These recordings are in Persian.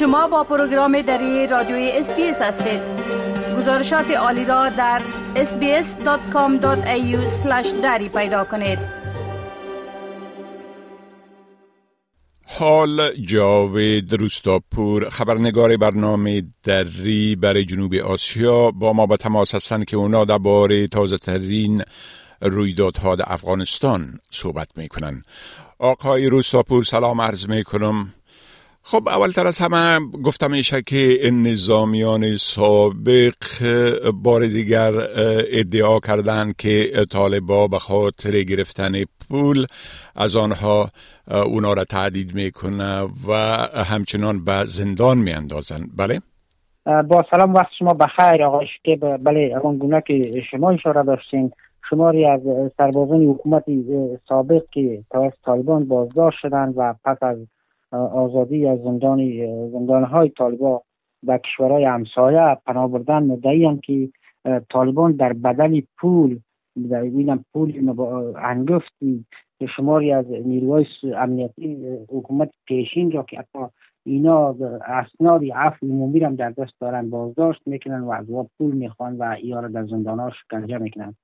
شما با پروگرام دری رادیوی SBS هستید. گزارشات عالی را در sbs.com.au دری پیدا کنید. حال جاوید روستاپور خبرنگار برنامه دری برای جنوب آسیا. با ما به تماس هستند که اونا درباره تازه ترین رویدادها در افغانستان صحبت می‌کنن. آقای روستاپور سلام عرض می‌کنم. خب اولتر از همه گفتم ایشه که نظامیان سابق بار دیگر ادعا کردند که طالبا به خاطر گرفتن پول از آنها اونا را تعدید می‌کنه و همچنان به زندان میاندازن بله؟ با سلام وقت شما بخیر آقای که بله اون گونه که شما اشاره داشتین شماری از سربازان حکومت سابق که توسط طالبان بازداشت شدند و پس از آزادی از زندان زندان های طالبان و کشورهای همسایه پناه بردن مدعی که طالبان در بدل پول در پول انگفتی شماری از نیروهای امنیتی حکومت پیشین را که حتی اینا اسنادی عفو عمومی هم در دست دارن بازداشت می‌کنن و از پول می‌خوان و اینا را در زندانها شکنجه می‌کنن.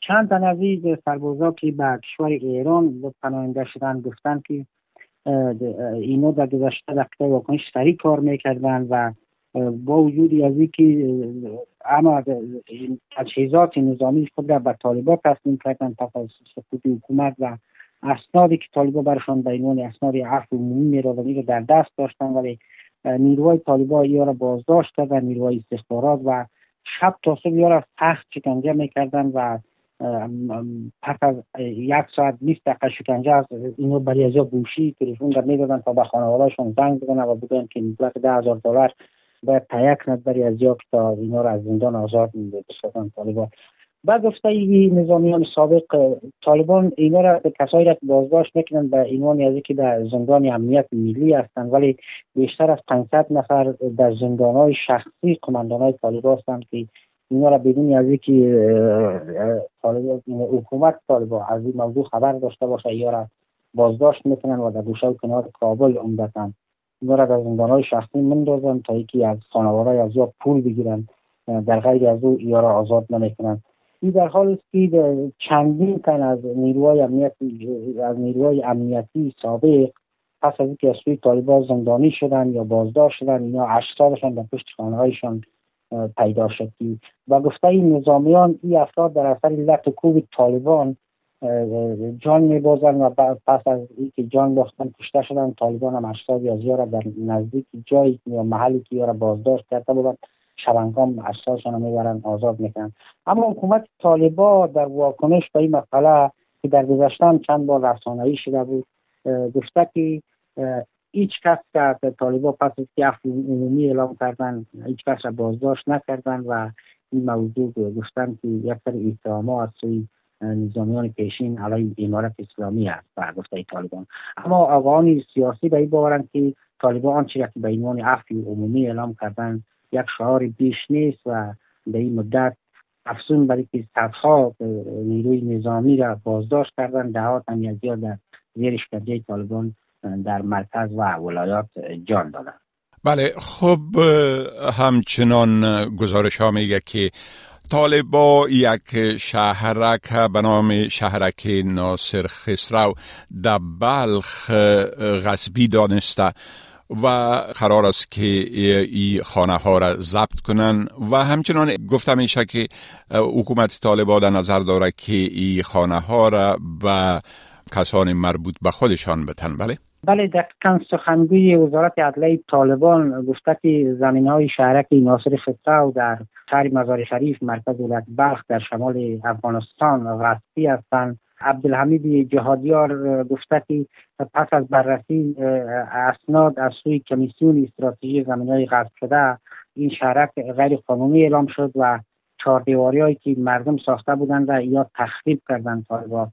چند تن از سربازا که به کشور ایران پناهنده شدن گفتن که اینا در گذشته در قطعه واکنش سریع کار می‌کردن و با وجود از اینکه اما تجهیزات نظامی خود را به طالبا تسلیم کردن پس از سقوط حکومت و اسنادی که طالبا برشان به عنوان اسناد عفو عمومی میرادنی رو در دست داشتن ولی نیروهای طالبا یا را بازداشت کردن نیروهای استخبارات و شب تا صبح یا را سخت شکنجه می‌کردن و پس از یک ساعت 20 دقیقه شکنجه از اینو برای از بوشی تلفن در می‌دادن تا به خانوادهشون زنگ بزنن و بگن که مبلغ ده هزار دلار باید تیک ند برای از یا تا اینا را از زندان آزاد بسازن طالبان. بعد گفته این نظامیان سابق طالبان اینا را کسایی را بازداشت می‌کنن به عنوان از که در زندان امنیت ملی هستند ولی بیشتر از 500 نفر در زندان های شخصی قماندان های طالبان هستند که اینا را بدون از اینکه حکومت طالبا از این موضوع خبر داشته باشه یا را بازداشت می‌کنن و در گوشه و کنار کابل عمدتا. اینا را در زندان های شخصی مندازن تا اینکه از خانواده از یا پول بگیرن در غیر از او یا را آزاد نمی‌کنن. این در حال است که چندین تن از نیروهای امنیتی از نیروهای امنیتی سابق پس از اینکه از سوی طالبان زندانی شدن یا بازداشت شدن اینا اجسادشان در پشت خانه هایشان پیدا شدی. و گفته این نظامیان این افراد در اثر لط کوب طالبان جان میبازن و پس از اینکه جان باختن کشته شدن طالبان هم اشتادی از یارا در نزدیک جایی یا محلی که یارا بازداشت کرده بودن شبنگام اشتادشان رو می‌برن آزاد می‌کنن. اما حکومت طالبا در واکنش به این مسئله که در گذشته چند بار رسانه‌ای شده بود گفته که هیچ کس که طالبا پس از که عمومی اعلام کردن هیچ کس را بازداشت نکردن و این موضوع گفتن که یک سر اتهامات از سوی نظامیان پیشین علیه امارت اسلامی است به گفته طالبان. اما آقایان سیاسی به این باورند که طالبان آنچه که به عنوان عفو عمومی اعلام کردن یک شعار بیش نیست و به این مدت افسون برای که صدها نیروی نظامی را بازداشت کردن دهات هم در زیر اشکنجه طالبان در مرکز و ولایات جان دادن. بله خب همچنان گزارش ها میگه که طالبا یک شهرک به نام شهرک ناصر خسرو در بلخ غصبی دانسته و قرار است که این خانه ها را ضبط کنن و همچنان گفته میشه که حکومت طالبا در نظر داره که این خانه ها را به کسان مربوط به خودشان بتن. بله. بله دقیقا سخنگوی وزارت عدلیه طالبان گفته که زمین های شهرک ناصر خطه در شهر مزار شریف مرکز ولایت بلخ در شمال افغانستان غصبی هستند. عبدالحمید جهادیار گفته که پس از بررسی اسناد از سوی کمیسیون استراتژی زمین های غصب شده این شهرک غیر قانونی اعلام شد و چهار هایی که مردم ساخته بودند و یا تخریب کردند طالبان.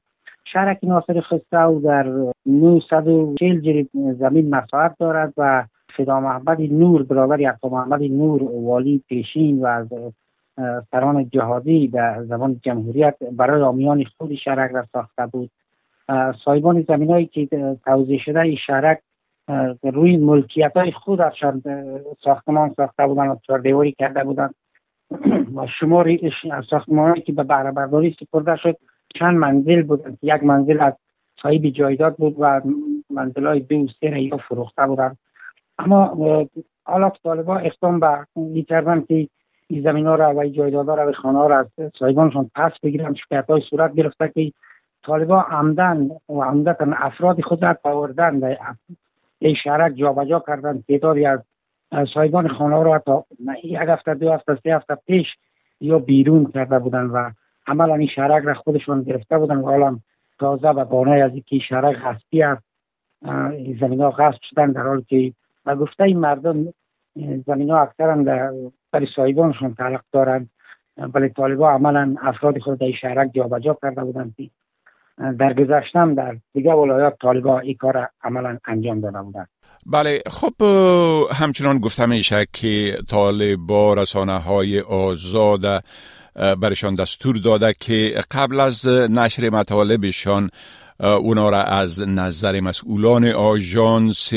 شهرک ناصر خسرو در 940 جریب زمین مساحت دارد و فدا محمد نور برابر یعقوب محمد نور والی پیشین و از سران جهادی به زبان جمهوریت برای آمیان خود شهرک را ساخته بود. سایبان زمین هایی که توضیح شده این شهرک روی ملکیت های خودشان ساختمان ساخته بودن و چهاردیواری کرده بودن و شماری ساختمان که به بهره برداری سپرده شد. چند منزل بودن یک منزل از صاحب جایداد بود و منزل های دو سه یا فروخته بودن اما حالا طالبا اقدام به این کردن که این زمین ها را و جایداد ها را و خانه ها را از صاحبانشان پس بگیرن شکایت های صورت گرفته که طالبا عمدن و عمدتا افراد خود را پاوردن این شهرک جابجا کردن تعدادی از صاحبان خانه را تا یک هفته دو هفته سه هفته پیش یا بیرون کرده بودن و عملا این شهرک را خودشون گرفته بودن و حالا تازه به بانای از اینکه شهرک غصبی است زمین ها غصب شدن در حال که و گفته این مردم زمین ها اکثرا برای صاحبانشون تعلق دارند ولی طالبا عملا افراد خود در شهرک جابجا کرده بودند در گذشتم در دیگه ولایات طالبا این کار عملا انجام داده بودند بله خب همچنان گفته میشه که طالبا رسانه های آزاد برشان دستور داده که قبل از نشر مطالبشان اونا را از نظر مسئولان آژانس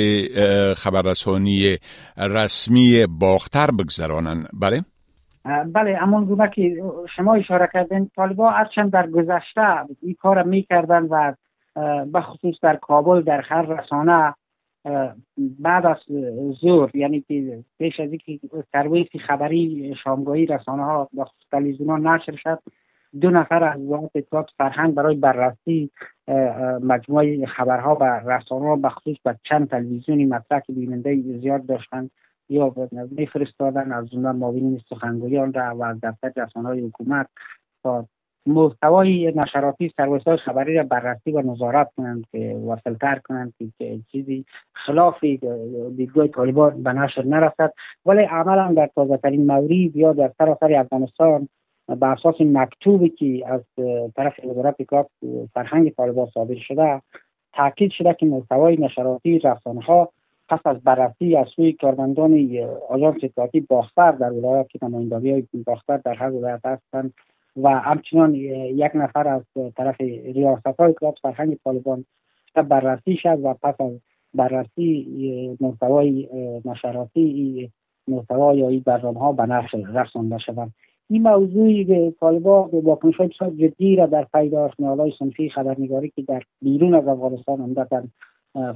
خبررسانی رسمی باختر بگذرانند. بله؟ بله اما گونه که شما اشاره کردین طالبا هرچند در گذشته این کار می‌کردن و به خصوص در کابل در هر رسانه بعد از زور یعنی که پیش از اینکه سرویس خبری شامگاهی رسانه ها خصوص تلویزیون نشر شد دو نفر از وزارت اطلاعات فرهنگ برای بررسی مجموعه خبرها و رسانه به خصوص به چند تلویزیونی مطرح که بیننده زیاد داشتند یا میفرستادن از اونها معاونین سخنگویان را و دفتر رسانه های حکومت تا محتوای نشراتی سرویس های خبری را بررسی و نظارت کنند که و کنند که چیزی خلاف دیدگاه طالبان به نشر نرسد. ولی عملا در تازه ترین یا در سراسر افغانستان به اساس مکتوبی که از طرف وزارت کار فرهنگ طالبان صادر شده تاکید شده که محتوای نشراتی رسانه ها پس از بررسی از سوی کارمندان آژانس اطلاعاتی باختر در ولایت که نمایندگی های باختر در هر ولایت هستند و همچنان یک نفر از طرف ریاست های اطلاعات فرهنگ طالبان بررسی شد و پس از بررسی محتوای نشراتی محتوای یا این برنامه ها به نشر رسانده شوند این موضوع طالبا به واکنش های جدی را در پیدا های صنفی خبرنگاری که در بیرون از افغانستان عمدتا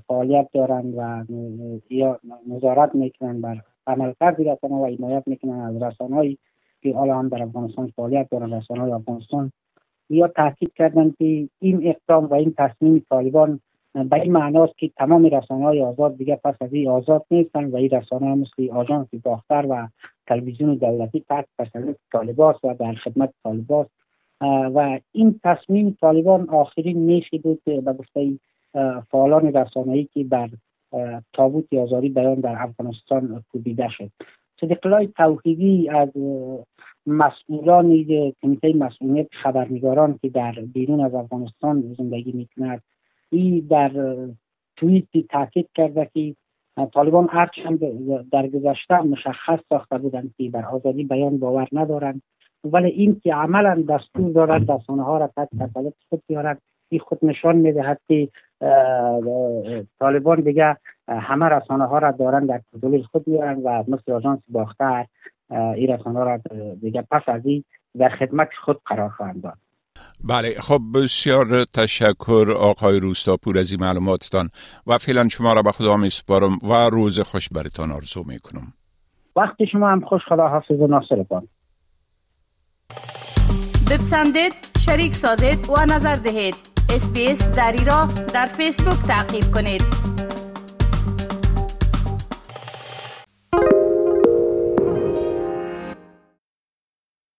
فعالیت دارند و نظارت می‌کنن بر عملکرد رسانه و حمایت می‌کنن از رسانه‌ای که حالا هم در افغانستان فعالیت دارن رسانه افغانستان. یا تاکید کردن که این اقدام و این تصمیم طالبان به این معناست که تمام رسانه های آزاد دیگه پس از این آزاد نیستن و این رسانه مثل آژانس باختر و تلویزیون دولتی تحت تسلط طالباست و در خدمت طالباست. و این تصمیم طالبان آخرین نیشی بود به گفته فعالان رسانه‌ای که بر تابوت آزاری بیان در افغانستان کوبیده شد. صدیق توحیدی از مسئولان کمیته مسئولیت خبرنگاران که در بیرون از افغانستان زندگی می‌کند این در توییتی تاکید کرده که طالبان هرچند در گذشته مشخص ساخته بودند که بر آزادی بیان باور ندارند ولی این که عملا دستور دارد رسانه ها را تحت تسلط خود بیارد این خود نشان می‌دهد که طالبان دیگه همه رسانه ها را دارن در کنترل خود بیارن و مثل آژانس باختر این رسانه ها را دیگه پس از این در خدمت خود قرار خواهند داد. بله خب بسیار تشکر آقای روستاپور از این معلوماتتان و فعلا شما را به خدا می سپارم و روز خوش برتان آرزو می کنم وقتی شما هم خوش خدا حافظ و ناصر بان بپسندید شریک سازید و نظر دهید. اسپیس دری را در فیسبوک تعقیب کنید.